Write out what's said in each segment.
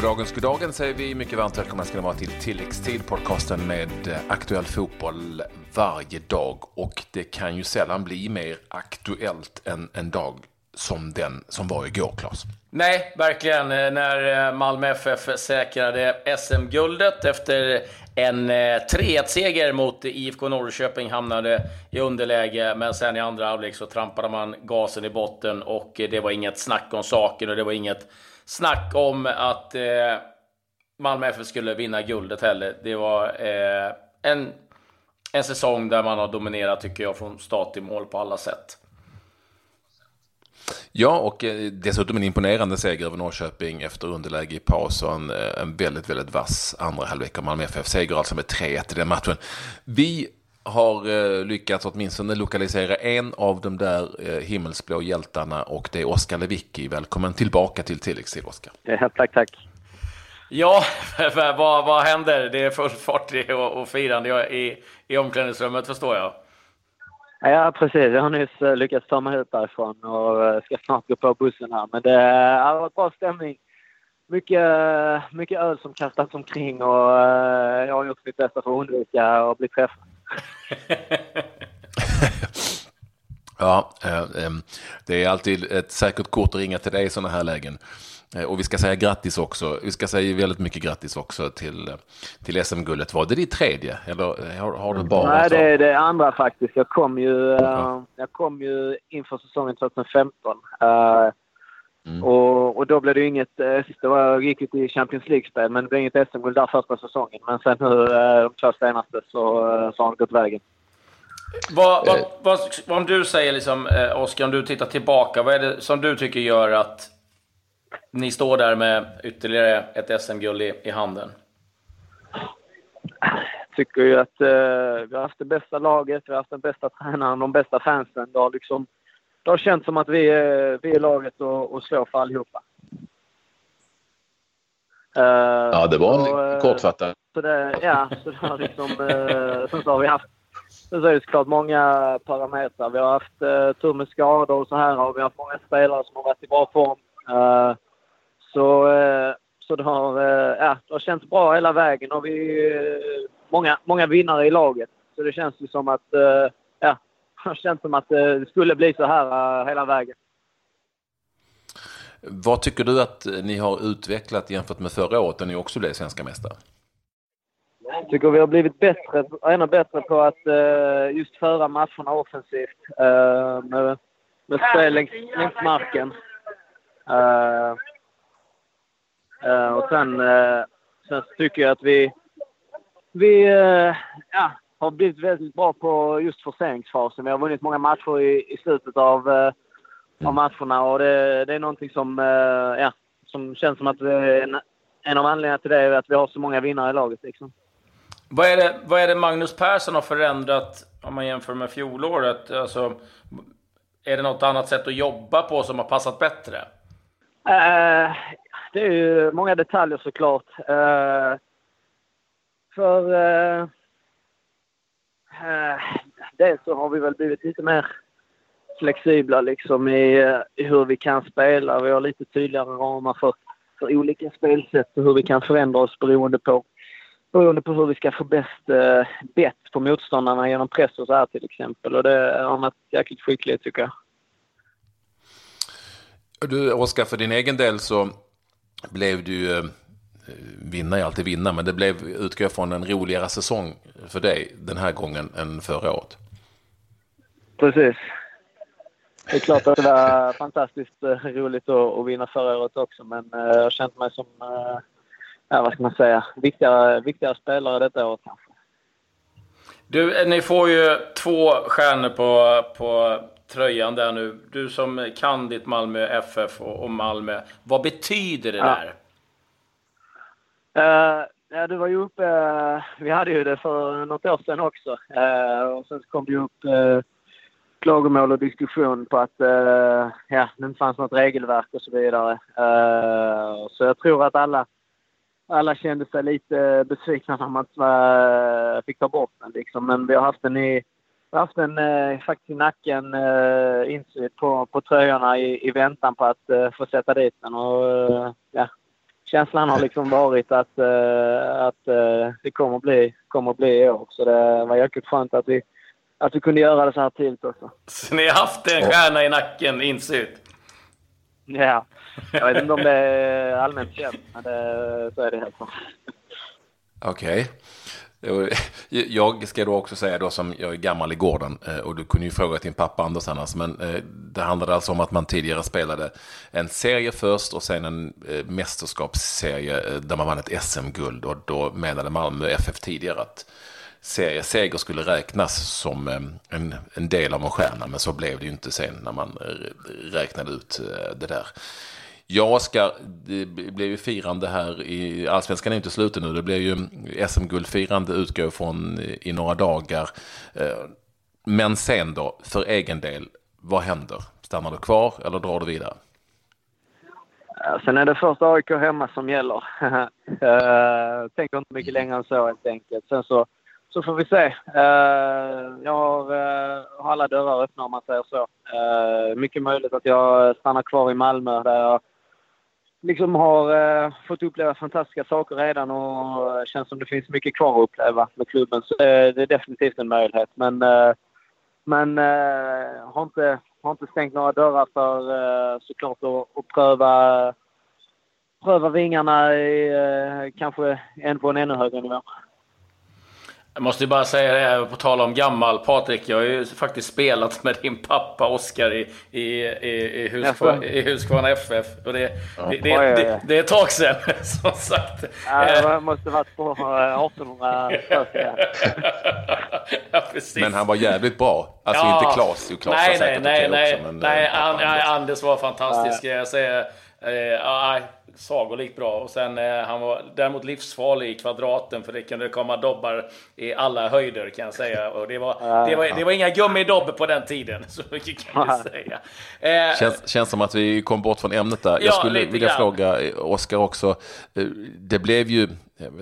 Goddagens, goddagen säger vi. Mycket varmt välkomna ska ni vara till Tilläggstid, podcasten med eh, aktuell fotboll varje dag. Och det kan ju sällan bli mer aktuellt än en dag som den som var igår, Claes. Nej, verkligen. Eh, när eh, Malmö FF säkrade SM-guldet efter en eh, 3-1-seger mot IFK Norrköping hamnade i underläge, men sen i andra halvlek så trampade man gasen i botten och eh, det var inget snack om saken och det var inget snack om att eh, Malmö FF skulle vinna guldet heller. Det var eh, en, en säsong där man har dominerat, tycker jag, från start till mål på alla sätt. Ja, och eh, dessutom en imponerande seger över Norrköping efter underläge i paus och en, eh, en väldigt, väldigt vass andra halvlek av Malmö FF-seger alltså med 3-1 i den matchen. Vi har eh, lyckats åtminstone lokalisera en av de där himmelsblå hjältarna och det är Oskar Lewicki. Välkommen tillbaka till tilläggstid, Oskar. Ja, tack, tack. Ja, vad, vad händer? Det är full fart och, och firande i, i omklädningsrummet, förstår jag. Ja, precis. Jag har nyss eh, lyckats ta mig ut därifrån och eh, ska snart gå på bussen här. Men det eh, har varit bra stämning. Mycket, mycket öl som kastats omkring och jag har gjort mitt bästa för att undvika att bli träffad. ja, eh, det är alltid ett säkert kort att ringa till dig i sådana här lägen. Eh, och vi ska säga grattis också. Vi ska säga väldigt mycket grattis också till, till SM-guldet. Var det ditt tredje? Eller har, har du bara... Nej, det är det andra faktiskt. Jag kom ju, ja. jag kom ju inför säsongen 2015. Mm. Och, och, då blev det inget... Eh, det var, gick ju till Champions League-spel, men det blev inget SM-guld där första säsongen. Men sen nu eh, de två senaste så, eh, så har det gått vägen. Vad, vad, vad, vad, om du säger, liksom, Oskar, om du tittar tillbaka, vad är det som du tycker gör att ni står där med ytterligare ett SM-guld i, i handen? Jag tycker ju att eh, vi har haft det bästa laget, vi har haft den bästa tränaren, de bästa fansen. Det har liksom det har känts som att vi är, vi är laget och, och slår för allihopa. Uh, ja, det var en uh, kortfattad. Så det, ja, så det har liksom... Uh, sen så har vi haft... Sen så är det såklart många parametrar. Vi har haft eh, tur med skador och så här och vi har haft många spelare som har varit i bra form. Eh, så, eh, så det har, eh, ja, det har känts bra hela vägen och vi eh, många, många vinnare i laget. Så det känns ju som att eh, ja, det känns som att det skulle bli så här hela vägen. Vad tycker du att ni har utvecklat jämfört med förra året när ni också blev svenska mästare? Tycker vi har blivit bättre, ännu bättre på att uh, just föra matcherna offensivt. Uh, med, med spel längs, längs marken. Uh, och sen, sen tycker jag att vi, vi ja, har blivit väldigt bra på just forceringsfasen. Vi har vunnit många matcher i, i slutet av, av mm. matcherna och det, det är någonting som, ja, som känns som att en, en av anledningarna till det är att vi har så många vinnare i laget. Liksom. Vad, är det, vad är det Magnus Persson har förändrat om man jämför med fjolåret? Alltså, är det något annat sätt att jobba på som har passat bättre? Uh, det är ju många detaljer såklart. Uh, för uh, uh, dels så har vi väl blivit lite mer flexibla liksom i, i hur vi kan spela. Vi har lite tydligare ramar för, för olika spelsätt och hur vi kan förändra oss beroende på, beroende på hur vi ska få bäst eh, bett på motståndarna genom press och så här till exempel. Och det har varit jäkligt skickligt tycker jag. Du Oskar, för din egen del så blev du ju vinna är alltid vinna, men det blev, utgår jag från, en roligare säsong för dig den här gången än förra året. Precis. Det är klart att det var fantastiskt eh, roligt att, vinna förra året också, men eh, jag har känt mig som, eh, ja, vad ska man säga, viktigare, viktigare spelare detta året kanske. Du, ni får ju två stjärnor på, på tröjan där nu. Du som kan ditt Malmö FF och, och Malmö. Vad betyder det ja. där? Uh, ja, du var ju uppe, uh, vi hade ju det för något år sedan också. Uh, och sen kom det ju upp uh, klagomål och diskussion på att ja, det inte fanns något regelverk och så vidare. så jag tror att alla, alla kände sig lite besvikna när man eh, fick ta bort den. Liksom. Men vi har haft den i, vi har haft den eh, faktiskt i nacken eh, insydd på, på tröjorna i, i väntan på att eh, få sätta dit den. Och, ja, känslan har liksom varit att, att det kommer att bli, kommer att bli i år. Så det var jäkligt skönt att vi, att vi kunde göra det så här tidigt också. Så ni har haft en stjärna i nacken insydd? Ja. Jag vet inte om det är allmänt känt, men det, så är det helt Okej. Okay. Jag ska då också säga då som jag är gammal i gården eh, och du kunde ju fråga din pappa Anders annars. Men eh, det handlade alltså om att man tidigare spelade en serie först och sen en eh, mästerskapsserie där man vann ett SM-guld. Och då menade Malmö FF tidigare att serieseger skulle räknas som eh, en, en del av en stjärna. Men så blev det ju inte sen när man eh, räknade ut eh, det där. Ja, Oskar, det blev ju firande här i Allsvenskan är inte slut nu. Det blir ju mm, SM-guldfirande utgår från i några dagar. Men sen då, för egen del, vad händer? Stannar du kvar eller drar du vidare? Sen är det första AIK hemma som gäller. Tänker inte mycket längre än så helt enkelt. Sen så, så får vi se. Eh, jag eh, har, alla dörrar öppna om man säger så. Eh, mycket möjligt att jag stannar kvar i Malmö där jag liksom har eh, fått uppleva fantastiska saker redan och känns som det finns mycket kvar att uppleva med klubben. Så eh, det är definitivt en möjlighet. Men, eh, men har, inte, har inte stängt några dörrar för såklart att, att pröva, pröva vingarna i, eh, kanske en på en ännu högre nivå. Jag måste bara säga det, på tal om gammal Patrik. Jag har ju faktiskt spelat med din pappa Oskar i, i, i, i, Huskvarna, i Huskvarna FF. Och det, ja. det, det, det, det, är ett tag sedan, som sagt. Ja, det måste varit på 1800 ja, Men han var jävligt bra. Alltså ja. inte Klas. Klas nej, nej, nej, nej, också, men, nej, eh, Anders var fantastisk. Jag säger, eh, sagolikt bra. Och sen eh, han var däremot livsfarlig i kvadraten för det kunde komma dobbar i alla höjder kan jag säga. Och det var, det var, det var inga gummidobb på den tiden. Så mycket kan jag säga. Eh, känns, känns som att vi kom bort från ämnet där. Jag ja, skulle vilja grann. fråga eh, Oskar också. Eh, det blev ju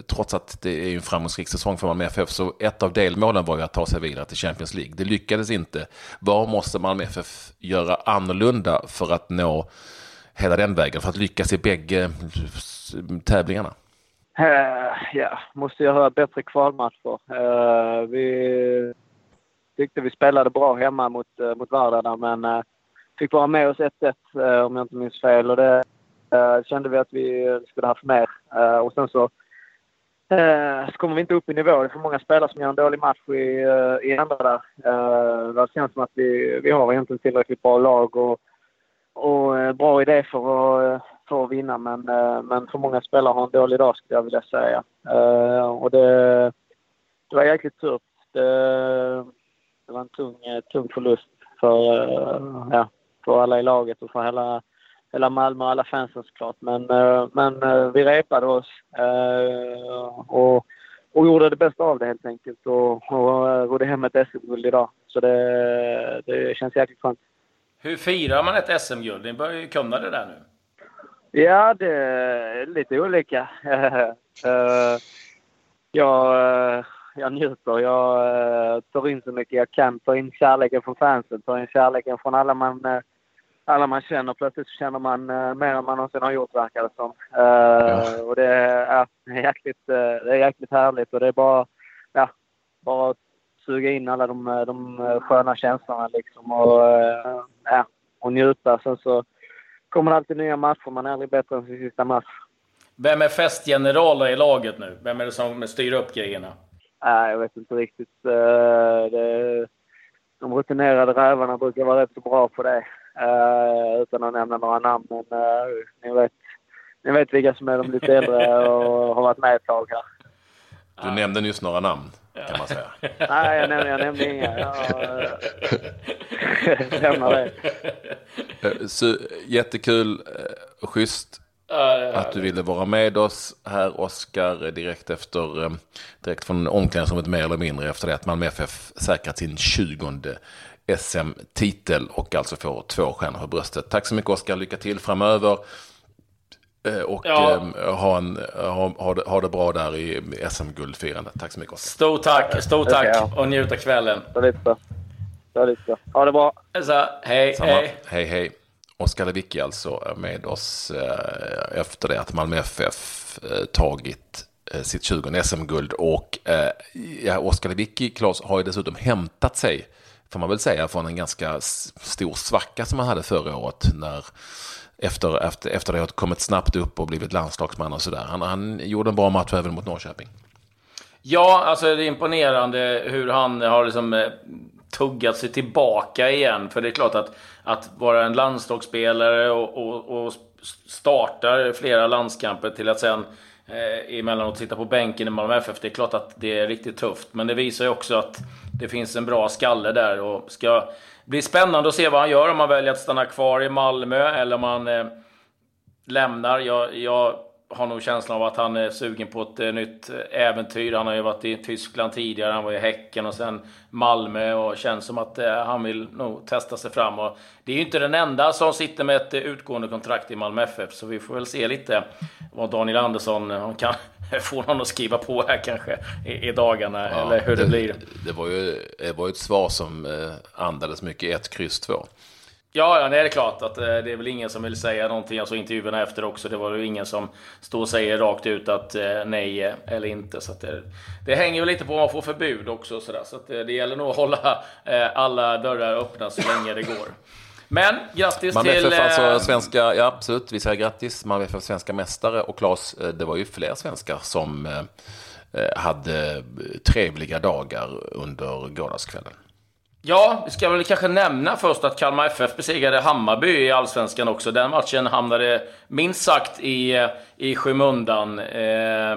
Trots att det är en framgångsrik säsong för Malmö FF så ett av delmålen var ju att ta sig vidare till Champions League. Det lyckades inte. Vad måste Malmö FF göra annorlunda för att nå hela den vägen för att lyckas i bägge eh, tävlingarna? Uh, ja, måste göra bättre kvalmatcher. Uh, vi tyckte vi spelade bra hemma mot, uh, mot Vardar men uh, fick vara med oss 1-1 om jag inte minns fel och det kände vi att vi skulle haft mer. och sen så så kommer vi inte upp i nivå. Det är för många spelare som gör en dålig match i, i andra där. Det känns som att vi, vi har egentligen tillräckligt bra lag och och eh, bra idé för att, eh, för att vinna. Men, eh, men för många spelare har en dålig dag skulle jag vilja säga. Och det, det var jäkligt tufft. Det, det var en tung, tung förlust för, ja, för alla i laget och för hela, hela Malmö och alla fansen såklart. Men, men vi repade oss och, och gjorde det bästa av det helt enkelt och, och rodde hem ett SM-guld idag. Så det, det känns jäkligt skönt. Hur firar man ett SM-guld? Ni börjar ju kunna det där nu. Ja, det är lite olika. Eh, jag, eh, jag njuter. Jag eh, tar in så mycket jag kan. Tar in kärleken från fansen, tar in kärleken från alla man, alla man känner. Plötsligt känner man mer än man någonsin har gjort, verkar det som. Ja. Och det är, jäkligt, det är jäkligt härligt och det är bara, ja, bara suga in alla de, de sköna känslorna liksom och, ja, och njuta. Sen så kommer det alltid nya matcher. Man är aldrig bättre än sin sista match. Vem är festgeneral i laget nu? Vem är det som styr upp grejerna? Nej, jag vet inte riktigt. Eh, det, de rutinerade rävarna brukar vara rätt så bra på det. Eh, utan att nämna några namn. Men eh, ni vet, ni vet vilka som är de lite äldre och har varit med ett tag här. Du nämnde nyss några namn kan man säga. Nej, jag nämnde, jag nämnde inga. Jag lämnar det. Eh, så, jättekul, eh, schysst att du ville vara med oss här, Oskar, direkt efter, eh, direkt från omklädningsrummet mer eller mindre efter det att Malmö FF säkrat sin 20 SM-titel och alltså får två stjärnor på bröstet. Tack så mycket Oskar, lycka till framöver. Eh, och ja. eh, ha, en, ha, ha, det, ha det bra där i SM-guldfirandet. Tack så mycket Oskar. Stort tack, stort tack och njut av kvällen. Ha det bra. Så, hej, Samma. hej. Hej, hej. Oskar Lewicki alltså med oss eh, efter det att Malmö FF eh, tagit eh, sitt 20 SM-guld. Och eh, ja, Oskar Lewicki, Claes, har ju dessutom hämtat sig, får man väl säga, från en ganska stor svacka som han hade förra året. När, efter, efter, efter det har kommit snabbt upp och blivit landslagsman och sådär. Han, han gjorde en bra match även mot Norrköping. Ja, alltså det är imponerande hur han har liksom eh, tuggat sig tillbaka igen. För det är klart att, att vara en landslagsspelare och, och, och startar flera landskamper till att sen eh, emellanåt sitta på bänken i Malmö FF. Det är klart att det är riktigt tufft. Men det visar ju också att det finns en bra skalle där. Och ska blir spännande att se vad han gör om han väljer att stanna kvar i Malmö eller om han eh, lämnar. Jag, jag har nog känslan av att han är sugen på ett eh, nytt eh, äventyr. Han har ju varit i Tyskland tidigare, han var i Häcken och sen Malmö och känns som att eh, han vill nog testa sig fram. Och det är ju inte den enda som sitter med ett eh, utgående kontrakt i Malmö FF, så vi får väl se lite vad Daniel Andersson eh, han kan få någon att skriva på här kanske i, i dagarna, ja, eller hur det, det, blir. Det var ju det var ett svar som eh, andades mycket 1, kryss 2. Ja, ja, det är klart att eh, det är väl ingen som vill säga någonting. Alltså intervjuerna efter också. Det var ju ingen som står och säger rakt ut att eh, nej eller inte. Så det, det, hänger väl lite på om man får förbud också. Så, så det, det gäller nog att hålla alla dörrar öppna så länge det går. Men grattis Malmö till... FF alltså svenska, ja absolut, vi säger grattis. Malmö FF svenska mästare. Och Claes, det var ju fler svenskar som hade trevliga dagar under gårdagskvällen. Ja, vi ska väl kanske nämna först att Kalmar FF besegrade Hammarby i Allsvenskan också. Den matchen hamnade minst sagt i, i skymundan. Eh,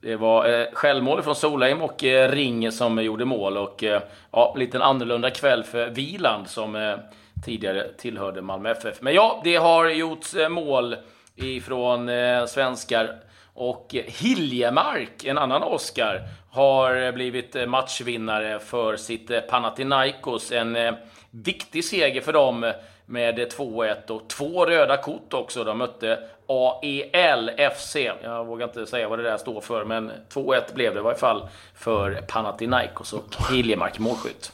det var eh, självmål från Solheim och eh, Ring som gjorde mål. Och ja, en liten annorlunda kväll för Viland som tidigare tillhörde Malmö FF. Men ja, det har gjorts eh, mål ifrån eh, svenskar. Och Hiljemark, en annan Oscar, har eh, blivit matchvinnare för sitt Panathinaikos. En eh, viktig seger för dem med 2-1 och två röda kort också. De mötte AEL FC. Jag vågar inte säga vad det där står för, men 2-1 blev det i varje fall för Panathinaikos och Hiljemark målskytt.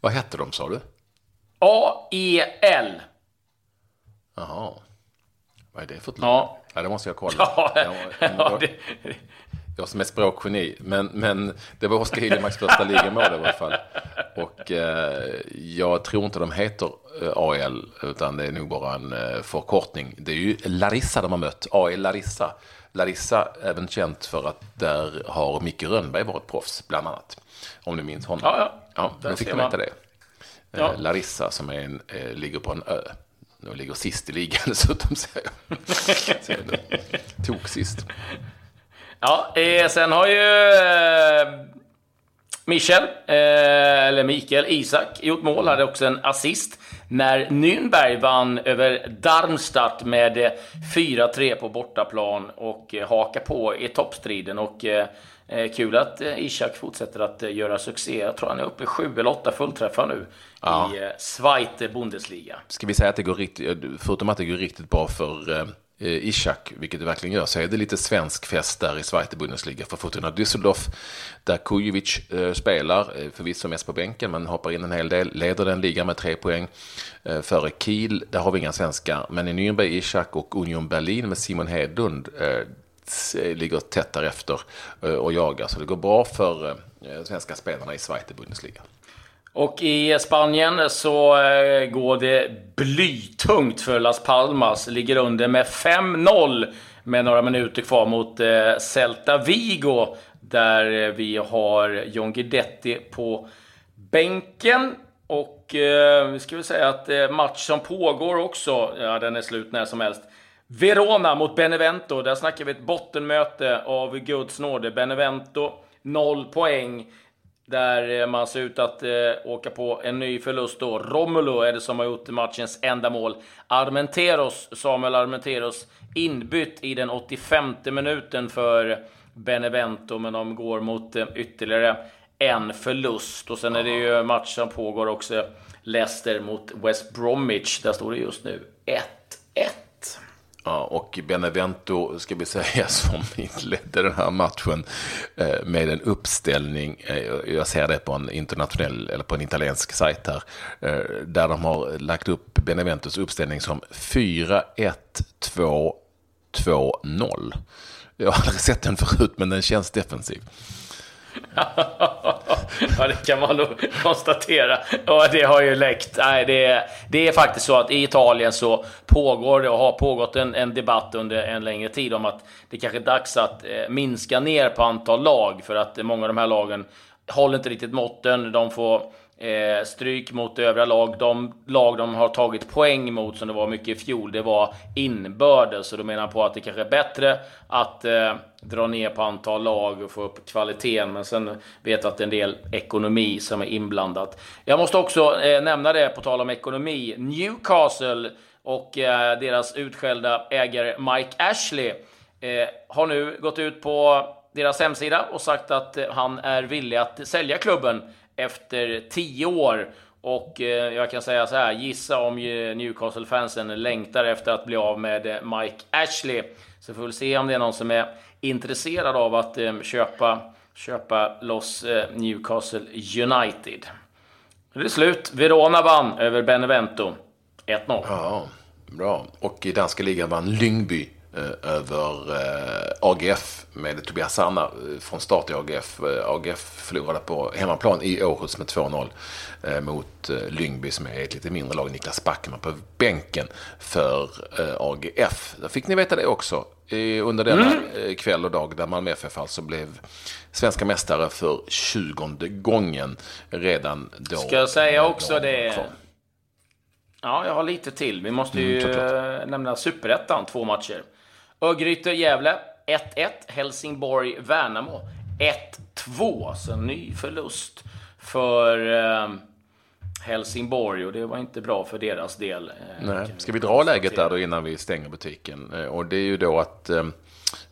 Vad hette de sa du? AEL. Jaha. Vad är det för ett lag? Ja. ja, det måste jag kolla. Ja, jag, ja, det jag som är språkgeni. Men, men det var Oskar Hiljemarks första ligamål i alla fall. Och eh, jag tror inte de heter eh, AL, utan det är nog bara en eh, förkortning. Det är ju Larissa de har mött, AL Larissa. Larissa, även känt för att där har Micke Rönnberg varit proffs, bland annat. Om du minns honom. Ja, ja. ja då fick de veta det. Eh, ja. Larissa som är en, eh, ligger på en ö. Nu ligger sist i ligan dessutom, säger jag. Tok sist. Ja, eh, sen har ju eh, Michel, eh, eller Mikael Isak, gjort mål. Hade också en assist när Nürnberg vann över Darmstadt med 4-3 eh, på bortaplan och eh, haka på i toppstriden. Och eh, kul att Isak fortsätter att göra succé. Jag tror han är uppe i 7 eller 8 fullträffar nu ja. i Zweite Bundesliga. Ska vi säga att det går riktigt, förutom att det går riktigt bra för Eh, Ishak, vilket det verkligen gör, så är det lite svensk fest där i Zweite Bundesliga för Fortuna Düsseldorf, där Kujovic eh, spelar, eh, förvisso mest på bänken, men hoppar in en hel del, leder den ligan med tre poäng eh, före Kiel, där har vi inga svenskar, men i Nürnberg, Ishak och Union Berlin med Simon Hedlund eh, ligger tätt därefter eh, och jagar, så det går bra för eh, svenska spelarna i Zweite Bundesliga. Och i Spanien så eh, går det blytungt för Las Palmas. Ligger under med 5-0 med några minuter kvar mot eh, Celta Vigo. Där eh, vi har John Guidetti på bänken. Och eh, vi ska väl säga att match som pågår också, ja den är slut när som helst. Verona mot Benevento. Där snackar vi ett bottenmöte av Guds nåde. Benevento 0 poäng. Där eh, man ser ut att eh, åka på en ny förlust då. Romulo är det som har gjort matchens enda mål. Armenteros, Samuel Armenteros, inbytt i den 85 minuten för Benevento, men de går mot eh, ytterligare en förlust. Och sen är det ju match som pågår också. Leicester mot West Bromwich. Där står det just nu 1-1. Ja, och Benevento ska vi säga som inledde den här matchen eh, med en uppställning, eh, jag ser det på en internationell eller på en italiensk sajt här, eh, där de har lagt upp Beneventos uppställning som 4-1-2-2-0. Jag har aldrig sett den förut, men den känns defensiv ja, det kan man nog konstatera. Ja, det har ju läckt. Nej, det, är, det är faktiskt så att i Italien så pågår det och har pågått en, en debatt under en längre tid om att det kanske är dags att eh, minska ner på antal lag för att många av de här lagen håller inte riktigt måtten. De får eh, stryk mot övriga lag. De lag de har tagit poäng mot, som det var mycket i fjol, det var inbördes. Så då menar på att det kanske är bättre att eh, dra ner på antal lag och få upp kvaliteten. Men sen vet jag att det är en del ekonomi som är inblandat. Jag måste också eh, nämna det, på tal om ekonomi. Newcastle och eh, deras utskällda ägare Mike Ashley eh, har nu gått ut på deras hemsida och sagt att han är villig att sälja klubben efter tio år. Och eh, jag kan säga så här, gissa om Newcastle-fansen längtar efter att bli av med eh, Mike Ashley. Så får vi se om det är någon som är intresserad av att eh, köpa, köpa loss Newcastle United. Det är slut. Verona vann över Benevento. 1-0. Ja, bra. Och i danska ligan vann Lyngby över eh, AGF med Tobias Sanna eh, från start i AGF. AGF förlorade på hemmaplan i Århus med 2-0 mot Lyngby som är ett lite mindre lag. Niklas Backman på bänken för AGF. Då fick ni veta det också under denna mm. kväll och dag där Malmö FF alltså blev svenska mästare för 20 gången redan då. Ska jag säga också det? Kvar. Ja, jag har lite till. Vi måste ju mm, nämna Superettan, två matcher. Örgryte-Gävle 1-1. Helsingborg-Värnamo 1-2. Så en ny förlust för eh, Helsingborg och det var inte bra för deras del. Eh, Nej. Ska vi dra läget där då innan vi stänger butiken? Eh, och det är ju då att eh,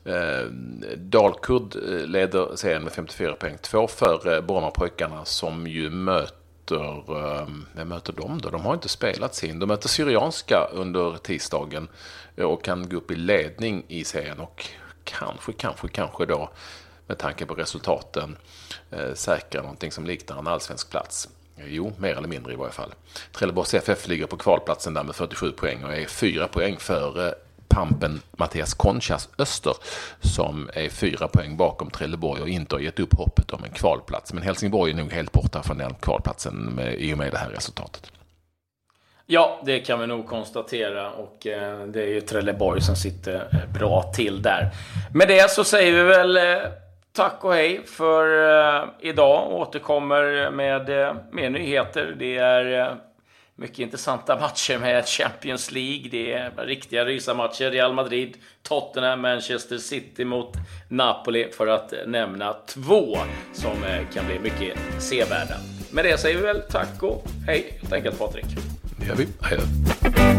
eh Dalkurd leder serien med 54 poäng. Två för eh, Brommapojkarna som ju möter Ehm, vem möter de då? De har inte spelat sin. De möter Syrianska under tisdagen och kan gå upp i ledning i serien och kanske, kanske, kanske då med tanke på resultaten eh, säkra någonting som liknar en allsvensk plats. Jo, mer eller mindre i varje fall. Trelleborgs FF ligger på kvalplatsen där med 47 poäng och är fyra poäng före Pampen Mattias Conchas Öster som är fyra poäng bakom Trelleborg och inte har gett upp hoppet om en kvalplats. Men Helsingborg är nog helt borta från den kvalplatsen med, i och med det här resultatet. Ja, det kan vi nog konstatera och eh, det är ju Trelleborg som sitter eh, bra till där. Med det så säger vi väl eh, tack och hej för eh, idag. Återkommer med eh, mer nyheter. Det är mycket intressanta matcher med Champions League. Det är riktiga rysarmatcher. Real Madrid, Tottenham, Manchester City mot Napoli för att nämna två som eh, kan bli mycket sevärda. Med det säger vi väl tack och hej helt enkelt Patrik. Det gör vi. Hej då.